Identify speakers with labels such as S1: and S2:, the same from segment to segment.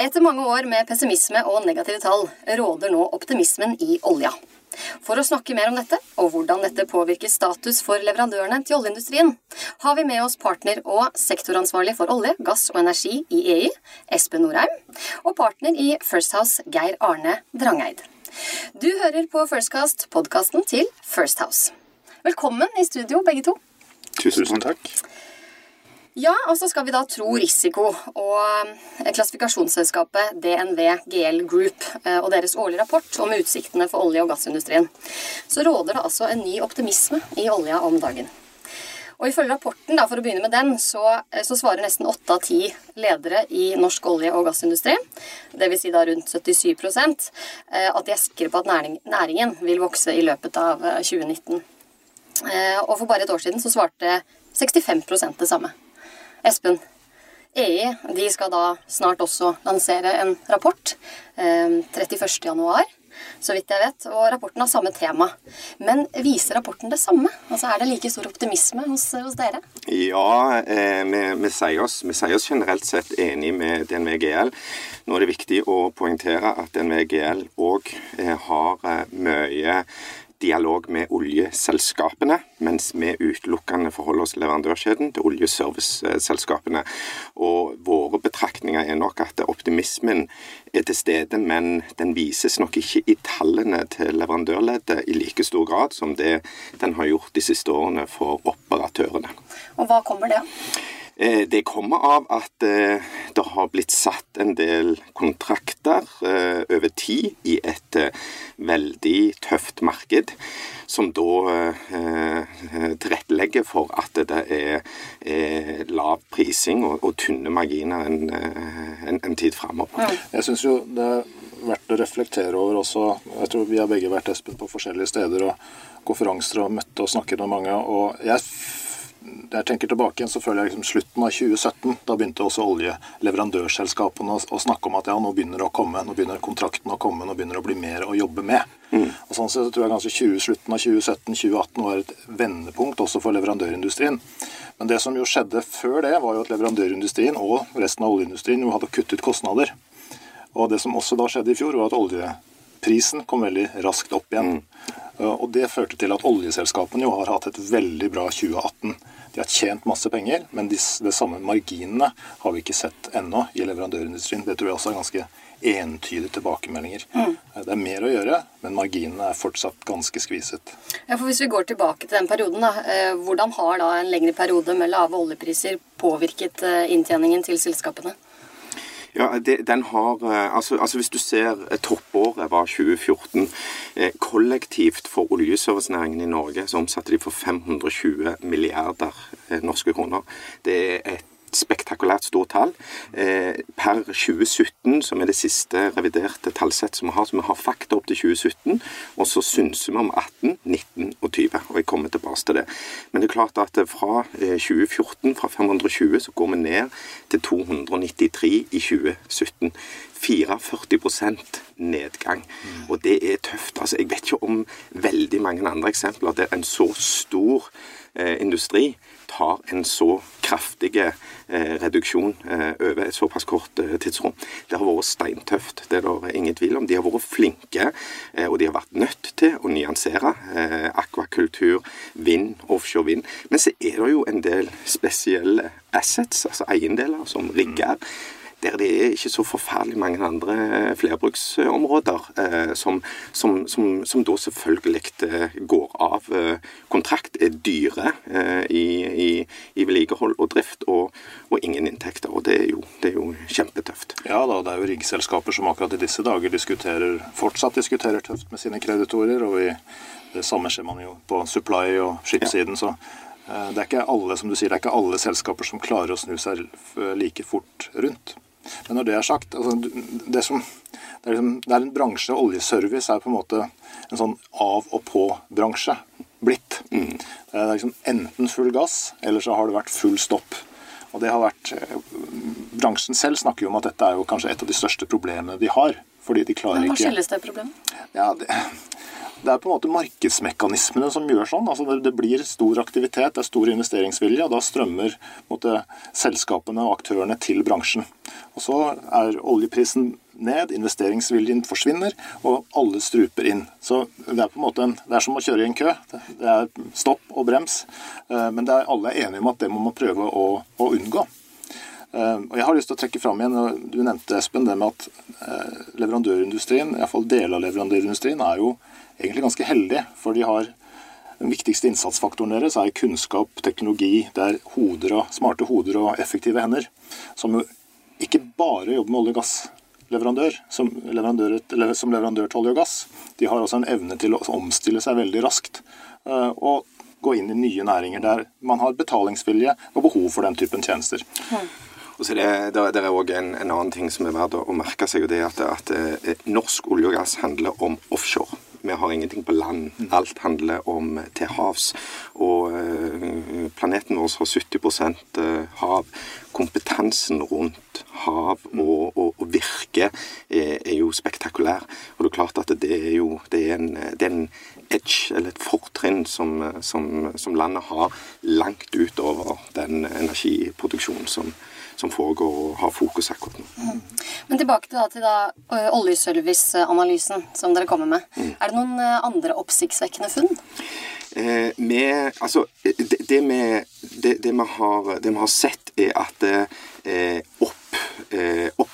S1: Etter mange år med pessimisme og negative tall råder nå optimismen i olja. For å snakke mer om dette, og hvordan dette påvirker status for leverandørene til oljeindustrien, har vi med oss partner og sektoransvarlig for olje, gass og energi i EI, Espen Norheim, og partner i First House, Geir Arne Drangeid. Du hører på Firstcast, podkasten til First House. Velkommen i studio, begge to.
S2: Tusen takk.
S1: Ja, og så skal vi da tro risiko og eh, klassifikasjonsselskapet DNV GL Group eh, og deres årlige rapport om utsiktene for olje- og gassindustrien. Så råder det altså en ny optimisme i olja om dagen. Og Ifølge rapporten, da, for å begynne med den, så, eh, så svarer nesten åtte av ti ledere i norsk olje- og gassindustri, dvs. Si da rundt 77% at de er sikre på at næring, næringen vil vokse i løpet av 2019. Og for bare et år siden så svarte 65% det samme. Espen, EI de skal da snart også lansere en rapport. Eh, 31.1, så vidt jeg vet. Og rapporten har samme tema. Men viser rapporten det samme? Altså Er det like stor optimisme hos, hos dere?
S2: Ja, eh, vi, sier oss, generelt sett enig med DNVGL. Nå er det viktig å poengtere at DNVGL òg eh, har eh, mye dialog med oljeselskapene, mens vi utelukkende forholder oss leverandørkjeden til oljeserviceselskapene. Og våre betraktninger er nok at optimismen er til stede, men den vises nok ikke i tallene til leverandørleddet i like stor grad som det den har gjort de siste årene for operatørene.
S1: Og hva kommer det av?
S2: Eh, det kommer av at eh, det har blitt satt en del kontrakter eh, over tid i et veldig tøft marked, som da tilrettelegger for at det er lav prising og tynne marginer en, en tid framover.
S3: Jeg syns jo det er verdt å reflektere over også Jeg tror vi har begge vært Espen på forskjellige steder og konferanser og møtte og snakket med mange. og jeg jeg tenker tilbake igjen, så føler jeg liksom slutten av 2017. Da begynte også oljeleverandørselskapene å, snakke om at ja, nå begynner det å komme, nå begynner kontrakten å komme, nå begynner det å bli mer å jobbe med. Mm. Og sånn sett så tror jeg kanskje 20, slutten av 2017-2018 var et vendepunkt også for leverandørindustrien. Men det som jo skjedde før det, var jo at leverandørindustrien og resten av oljeindustrien jo hadde kuttet kostnader. Og det som også da skjedde i fjor, var at oljeprisen kom veldig raskt opp igjen. Mm. Og Det førte til at oljeselskapene jo har hatt et veldig bra 2018. De har tjent masse penger, men de, de samme marginene har vi ikke sett ennå i leverandørindustrien. Det tror jeg også er ganske entydige tilbakemeldinger. Mm. Det er mer å gjøre, men marginene er fortsatt ganske skviset.
S1: Ja, for Hvis vi går tilbake til den perioden, da, eh, hvordan har da en lengre periode med lave oljepriser påvirket eh, inntjeningen til selskapene?
S2: Ja, det, den har eh, altså, altså, Hvis du ser eh, toppåret var 2014. Eh, kollektivt for oljeservicenæringen i Norge så omsatte de for 520 milliarder norske kroner. Det er et spektakulært stort tall. Eh, per 2017, som er det siste reviderte tallsett som vi har, så vi har fakta opp til 2017, og så synser vi om 18, 19 og 20. Og jeg kommer tilbake til det. Men det er klart at fra 2014, fra 520, så går vi ned til 293 i 2017. 44% nedgang. Og det er tøft. Altså, jeg vet ikke om veldig mange andre eksempler der en så stor eh, industri tar en så kraftig eh, reduksjon eh, over et såpass kort eh, tidsrom. Det har vært steintøft, det er det ingen tvil om. De har vært flinke, og de har vært nødt til å nyansere. Akvakultur, vind, offshore vind. Men så er det jo en del spesielle assets, altså eiendeler, som rigger der det er ikke så forferdelig mange andre eh, flerbruksområder eh, som, som, som, som, da selvfølgelig eh, går av kontrakt, er dyre i, i, i vedlikehold og drift, og, og, ingen inntekter. og Det er jo, det er jo kjempetøft.
S3: Ja da, det er jo riggselskaper som akkurat i disse dager diskuterer, fortsatt diskuterer tøft med sine kreditorer. og i, det samme skjer man jo på supply- og skipssiden. Ja. det er ikke alle som du sier, det er ikke alle selskaper som klarer å snu seg like fort rundt. Men når det er sagt altså, det, som, det, er liksom, det, er en bransje, oljeservice er på en måte en sånn av og på-bransje blitt. Mm. Det er liksom enten full gass, eller så har det vært full stopp. Og det har vært eh, Bransjen selv snakker jo om at dette er jo kanskje et av de største problemene de har. fordi de klarer ikke...
S1: Hva skyldes det problemet?
S3: Ja, det, det er på en måte markedsmekanismene som gjør sånn. altså Det, det blir stor aktivitet, det er stor investeringsvilje, og da strømmer måte, selskapene og aktørene til bransjen. Og Så er oljeprisen ned, investeringsviljen forsvinner, og alle struper inn. Så Det er på en måte en, det er som å kjøre i en kø. Det er stopp og brems. Eh, men er alle er enige om at det må man prøve å, å unngå. Eh, og jeg har lyst til å trekke fram igjen, og Du nevnte Espen, det med at eh, leverandørindustrien, iallfall deler av leverandørindustrien, er jo egentlig ganske heldig. For de har den viktigste innsatsfaktoren deres er kunnskap, teknologi, det er hoder og, smarte hoder og effektive hender. Som jo ikke bare jobber med olje- og gassleverandør, som leverandør, som leverandør til olje og gass. De har også en evne til å omstille seg veldig raskt. Eh, og gå inn i nye næringer der man har betalingsvilje og behov for den typen tjenester. Mm.
S2: Og så det, det er òg en, en, annen ting som er verdt å, merke seg, og det er at, at, eh, norsk olje og gass handler om offshore. Vi har ingenting på land. Alt handler om til havs. Og uh, planeten vår har 70 eh, hav. Kompetansen rundt hav og, og, og virke er, er, jo spektakulær. Og det er klart at det er jo det er en, det er en edge, eller et fortrinn, som, som, som landet har langt utover den energiproduksjonen som, som foregår og har fokus akkurat nå. Mm.
S1: Men tilbake til, da, til da, oljeserviceanalysen som dere kommer med. Mm. Er det noen andre oppsiktsvekkende funn?
S2: Eh, med, altså, det, det, med, det, det, vi har, det, vi har, sett, er at eh, opp, eh, opptakten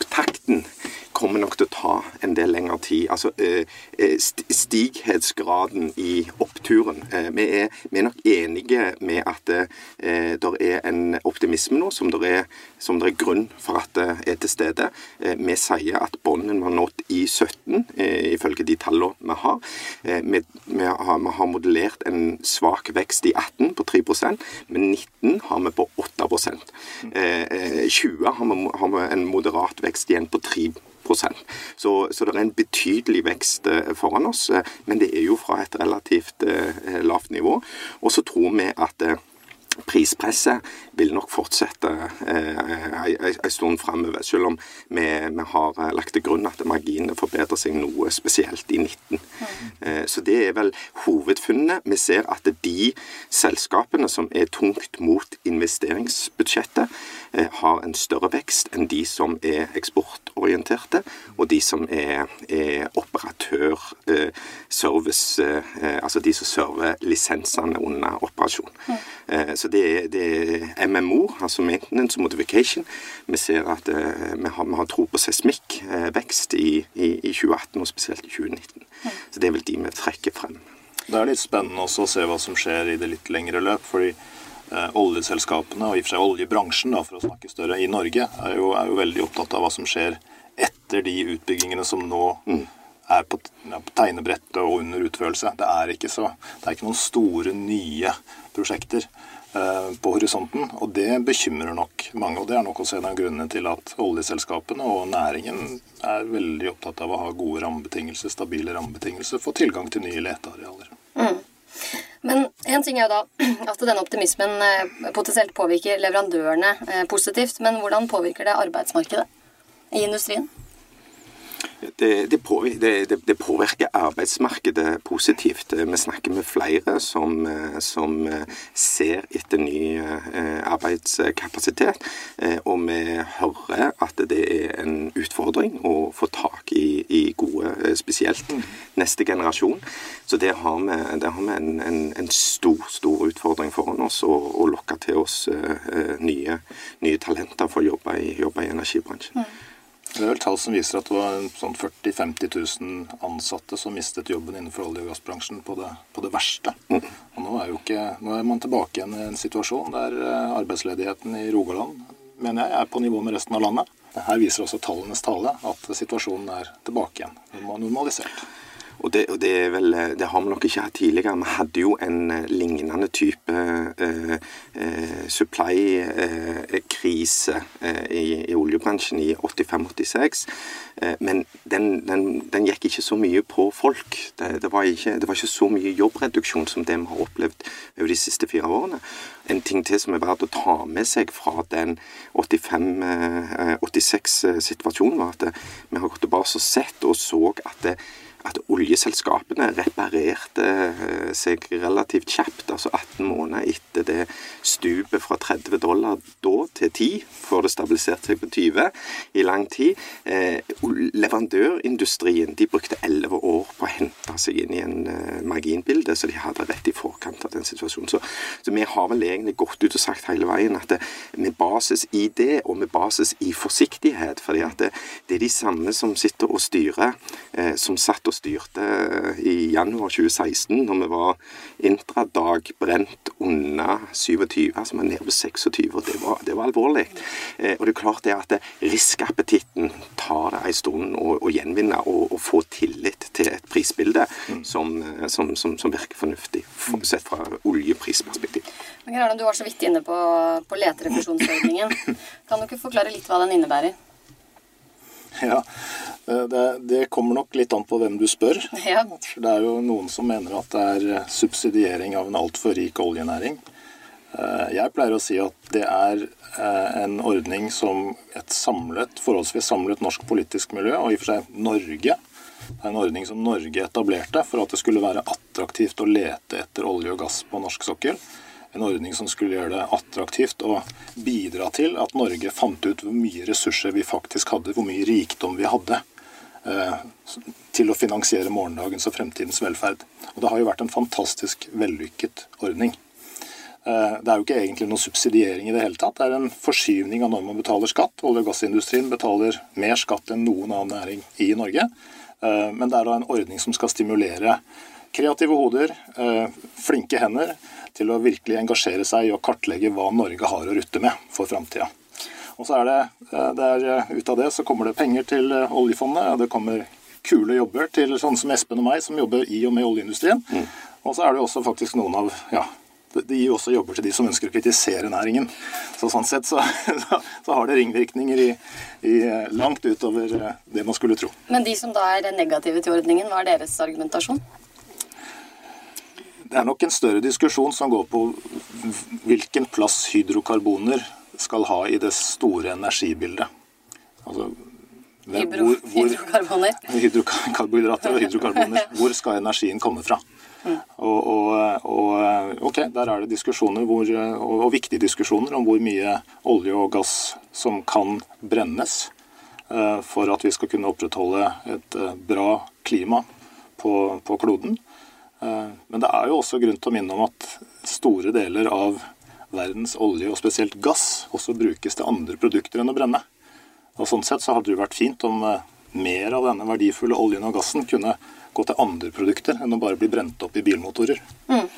S2: kommer nok til å ta en del lengre tid. Altså eh, eh, stighetsgraden i oppturen. Eh, vi er, vi er nok enige med at det er en optimisme nå som det er, som det er grunn for at det er til stede. Vi sier at bunnen var nådd i 17, ifølge de tallene vi har. Vi, vi, har. vi har modellert en svak vekst i 18 på 3% men 19 har vi på 8 20 har vi, har vi en moderat vekst igjen på 3 så, så, det er en betydelig vekst eh, foran oss. Eh, men det er jo fra et relativt eh, lavt nivå. Og så tror vi at prispresset vil nok fortsette eh, en stund framover, selv om vi, vi, har lagt til grunn at marginene forbedrer seg noe, spesielt i 19. Eh, så det er vel hovedfunnet. Vi ser at de selskapene som er tungt mot investeringsbudsjettet, har en større vekst enn de som er eksportorienterte, og de som er, er operatør, eh, service, eh, altså de som server lisensene under operasjon. Eh, så det, det er MMO, altså Maintenance Modification. Vi ser at vi, har, vi, har, tro på seismikk, uh, vekst, i, i, i, 2018 og spesielt i 2019. Mm. Så det er vel de vi trekker frem.
S3: Det er litt spennende også å se hva som skjer i det litt lengre løp. fordi oljeselskapene, og i og for seg oljebransjen, da, for å snakke større, i Norge, er jo, er jo, veldig opptatt av hva som skjer etter de utbyggingene som nå mm. er på, ja, på, tegnebrettet og under utførelse. Det er, ikke så, det er ikke noen store, nye prosjekter. Eh, på horisonten. Og det bekymrer nok mange. Og det er nok også en av grunnene til at oljeselskapene og næringen er veldig opptatt av å ha gode rammebetingelser, stabile rammebetingelser få tilgang til nye letearealer. Mm.
S1: Men en ting er jo da at denne optimismen eh, potensielt påvirker leverandørene eh, positivt. Men hvordan påvirker det arbeidsmarkedet i industrien?
S2: Det, det, påvirker, det, påvirker, arbeidsmarkedet positivt. Vi snakker med flere som, som ser etter ny eh, arbeidskapasitet. Eh, og vi hører at det er en utfordring å få tak i, i gode, eh, spesielt neste generasjon. Så det har vi, der har vi en, en, en, stor, stor utfordring foran oss, å, å lokke til oss nye, nye talenter for å jobbe i, jobbe i energibransjen.
S3: Det er vel tall som viser at det var sånn 40 000-50 000 ansatte som mistet jobben innenfor olje- og gassbransjen på det, på det verste. Og nå er, ikke, nå er, man tilbake igjen i en situasjon der eh, arbeidsledigheten i Rogaland mener jeg er på nivå med resten av landet. Her viser også tallenes tale at situasjonen er tilbake igjen, normalisert.
S2: Og det, og det, vel, det, har vi nok ikke hatt tidligere. Vi hadde jo en eh, lignende type eh, eh, supply-krise eh, i, i, oljebransjen i 85-86. Eh, men den, den, den, gikk ikke så mye på folk. Det, det, var ikke, det, var ikke, så mye jobbreduksjon som det vi har opplevd over de siste fire årene. En ting til som er verdt å ta med seg fra den 85-86-situasjonen, eh, var at vi har gått tilbake og sett og så at det, at oljeselskapene reparerte eh, seg relativt kjapt, altså 18 måneder etter det stupet fra 30 dollar da til 10, før det stabiliserte seg på 20 i lang tid. Eh, leverandørindustrien de brukte 11 år på å hente seg inn i en eh, marginbilde, så de hadde rett i forkant av den situasjonen. Så, så vi har vel egentlig gått ut og sagt hele veien at det, med basis i det, og med basis i forsiktighet, fordi at det, det er de samme som sitter og styrer, eh, som satt og styrte i januar 2016, når vi var intradag brent under 27, altså vi er nede på 26, og det var, det var alvorlig. Eh, og det er klart det at riskappetitten tar det en stund å, å gjenvinne og, og, få tillit til et prisbilde mm. som, som, som, som, virker fornuftig, sett fra oljeprisperspektiv.
S1: Men Grane, Du var så vidt inne på, på leterefusjonsordningen. Kan du ikke forklare litt hva den innebærer?
S3: Ja, det, det, kommer nok litt an på hvem du spør. Ja. Det er jo noen som mener at det er subsidiering av en altfor rik oljenæring. Eh, jeg pleier å si at det er eh, en ordning som et samlet, forholdsvis samlet norsk politisk miljø, og i og for seg Norge, det er en ordning som Norge etablerte for at det skulle være attraktivt å lete etter olje og gass på norsk sokkel. En ordning som skulle gjøre det attraktivt å bidra til at Norge fant ut hvor mye ressurser vi faktisk hadde, hvor mye rikdom vi hadde eh, til å finansiere morgendagens og fremtidens velferd. Og Det har jo vært en fantastisk vellykket ordning. Eh, det er jo ikke egentlig noen subsidiering i det hele tatt. Det er en forskyvning av når man betaler skatt. Olje- og gassindustrien betaler mer skatt enn noen annen næring i Norge. Eh, men det er da en ordning som skal stimulere kreative hoder, eh, flinke hender, til å virkelig engasjere seg i å kartlegge hva Norge har å rutte med for framtida. Og så er det, der, Ut av det så kommer det penger til oljefondet. Det kommer kule jobber til sånne som Espen og meg, som jobber i og med oljeindustrien. Mm. Og så er det også faktisk noen av ja, det gir også jobber til de som ønsker å kritisere næringen. Så Sånn sett så, så har det ringvirkninger i, i, langt utover eh, det man skulle tro.
S1: Men de som da er negative til ordningen, hva er deres argumentasjon?
S3: Det er nok en større diskusjon som går på hvilken plass hydrokarboner skal ha i det store energibildet. Altså,
S1: hvor, hvor, hydrokarboner?
S3: Hydrokarbohydrater og hydrokarboner. Hvor skal energien komme fra? Og, og, og, ok, der er det diskusjoner hvor, og, og, viktige diskusjoner om hvor mye olje og gass som kan brennes uh, for at vi skal kunne opprettholde et uh, bra klima på, på kloden. Uh, men det er jo også grunn til å minne om at store deler av verdens olje, og spesielt gass, også brukes til andre produkter enn å brenne. Og Sånn sett så hadde det vært fint om mer av denne verdifulle oljen og gassen kunne gå til andre produkter enn å bare bli brent opp i bilmotorer. Mm.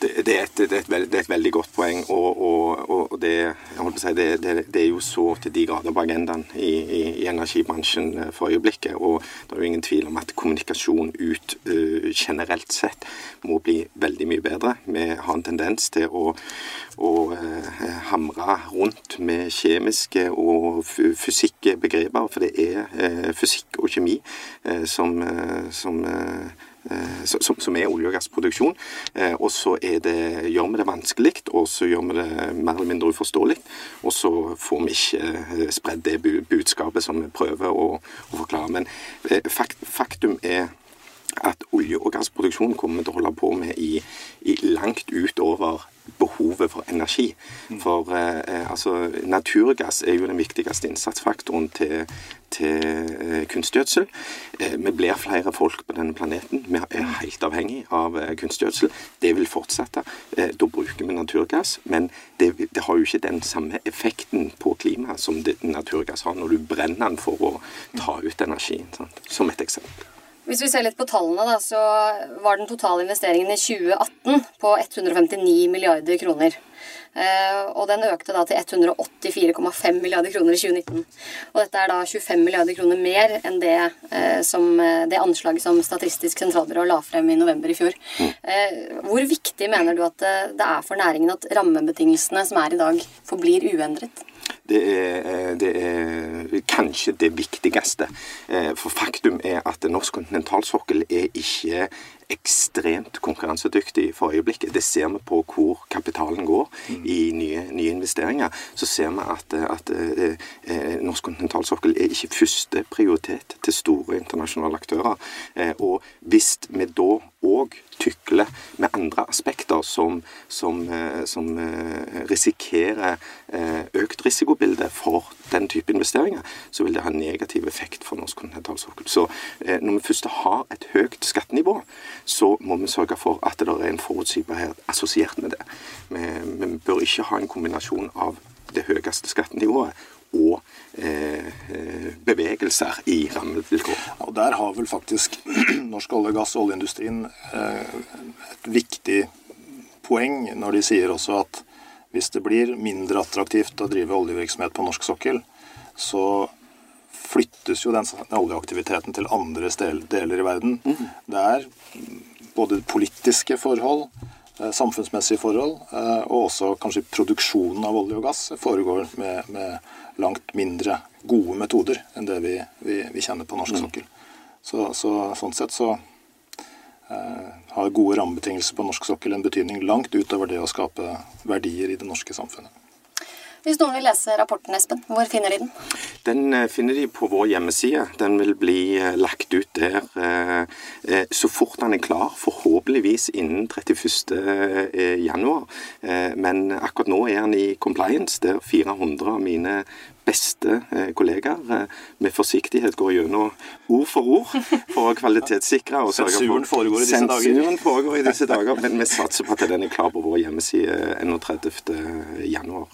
S2: Det, det, er et, det, er veld, det, er et, veldig godt poeng, og, og, og det, si, det, er jo så til de grader på agendaen i, i, i, energibransjen eh, for øyeblikket. Og det er jo ingen tvil om at kommunikasjon ut uh, generelt sett må bli veldig mye bedre. Vi har en tendens til å, å uh, hamre rundt med kjemiske og fysikkbegreper, for det er uh, fysikk og kjemi som, som som, som, er olje- og gassproduksjon. Eh, og så gjør vi det vanskelig, og så gjør vi det mer eller mindre uforståelig. Og så får vi ikke eh, spredd det budskapet som vi prøver å, å forklare. Men fakt, faktum er at olje- og gassproduksjon kommer vi til å holde på med i, i langt utover behovet for energi. For eh, altså, naturgass er jo den viktigste innsatsfaktoren til, til eh, kunstgjødsel. Eh, vi blir flere folk på denne planeten. Vi er helt avhengig av eh, kunstgjødsel. Det vil fortsette. Eh, da bruker vi naturgass. Men det, det, har jo ikke den samme effekten på klimaet som det, naturgass har når du brenner den for å ta ut energien. Sant? Som et eksempel.
S1: Hvis vi ser litt på tallene, da, så var den totale investeringen i 2018 på 159 milliarder kroner. Eh, og den økte da til 184,5 milliarder kroner i 2019. Og dette er da 25 milliarder kroner mer enn det, eh, som, eh, det anslaget som Statistisk sentralbyrå la frem i november i fjor. Eh, hvor viktig mener du at det, det er for næringen at rammebetingelsene som er i dag, forblir uendret?
S2: Det er, eh, det er, kanskje det viktigste. Eh, for faktum er at norsk kontinentalsokkel er ikke ekstremt konkurransedyktig for øyeblikket. Det ser vi på hvor kapitalen går i nye, nye investeringer. Så ser vi at, at eh, norsk kontinentalsokkel er ikke første prioritet til store internasjonale aktører. Eh, og hvis vi da òg tykler med andre aspekter som, som, eh, som eh, risikerer eh, økt risikobilde for den type investeringer, så vil det ha negativ effekt for norsk kontinentalsokkel. Så når vi først har et høyt skattenivå, så må vi sørge for at det er en forutsigbarhet assosiert med det. Vi, vi bør ikke ha en kombinasjon av det høyeste skattenivået og eh, bevegelser i rammevilkår.
S3: Og Der har vel faktisk norsk olje, gass og oljeindustrien eh, et viktig poeng når de sier også at hvis det blir mindre attraktivt å drive oljevirksomhet på norsk sokkel, så flyttes jo den oljeaktiviteten til andre deler i verden. Mm. Det er både politiske forhold, eh, samfunnsmessige forhold, og også kanskje produksjonen av olje og gass foregår med, med langt mindre gode metoder enn det vi, vi, vi kjenner på norsk mm. sokkel. Så, så, sånn sett så eh, har gode rammebetingelser på norsk sokkel en betydning langt utover det å skape verdier i det norske samfunnet.
S1: Hvis noen vil lese rapporten, Espen, hvor finner de den?
S2: Den eh, finner de på vår hjemmeside. Den vil bli eh, lagt ut der eh, så fort den er klar, forhåpentligvis innen 31. januar. Men akkurat nå er den i compliance, der 400 av mine beste kollegaer med forsiktighet går gjennom ord for ord for å kvalitetssikre. og
S3: Sensuren foregår i disse dager.
S2: Sensuren foregår i disse dager, Men vi satser på at den er klar på vår hjemmeside 31. januar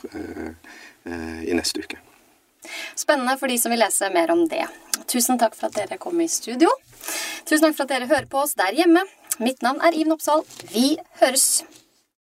S2: i neste uke.
S1: Spennende for de som vil lese mer om det. Tusen takk for at dere kom i studio. Tusen takk for at dere hører på oss der hjemme. Mitt navn er Iven Oppsal. Vi høres.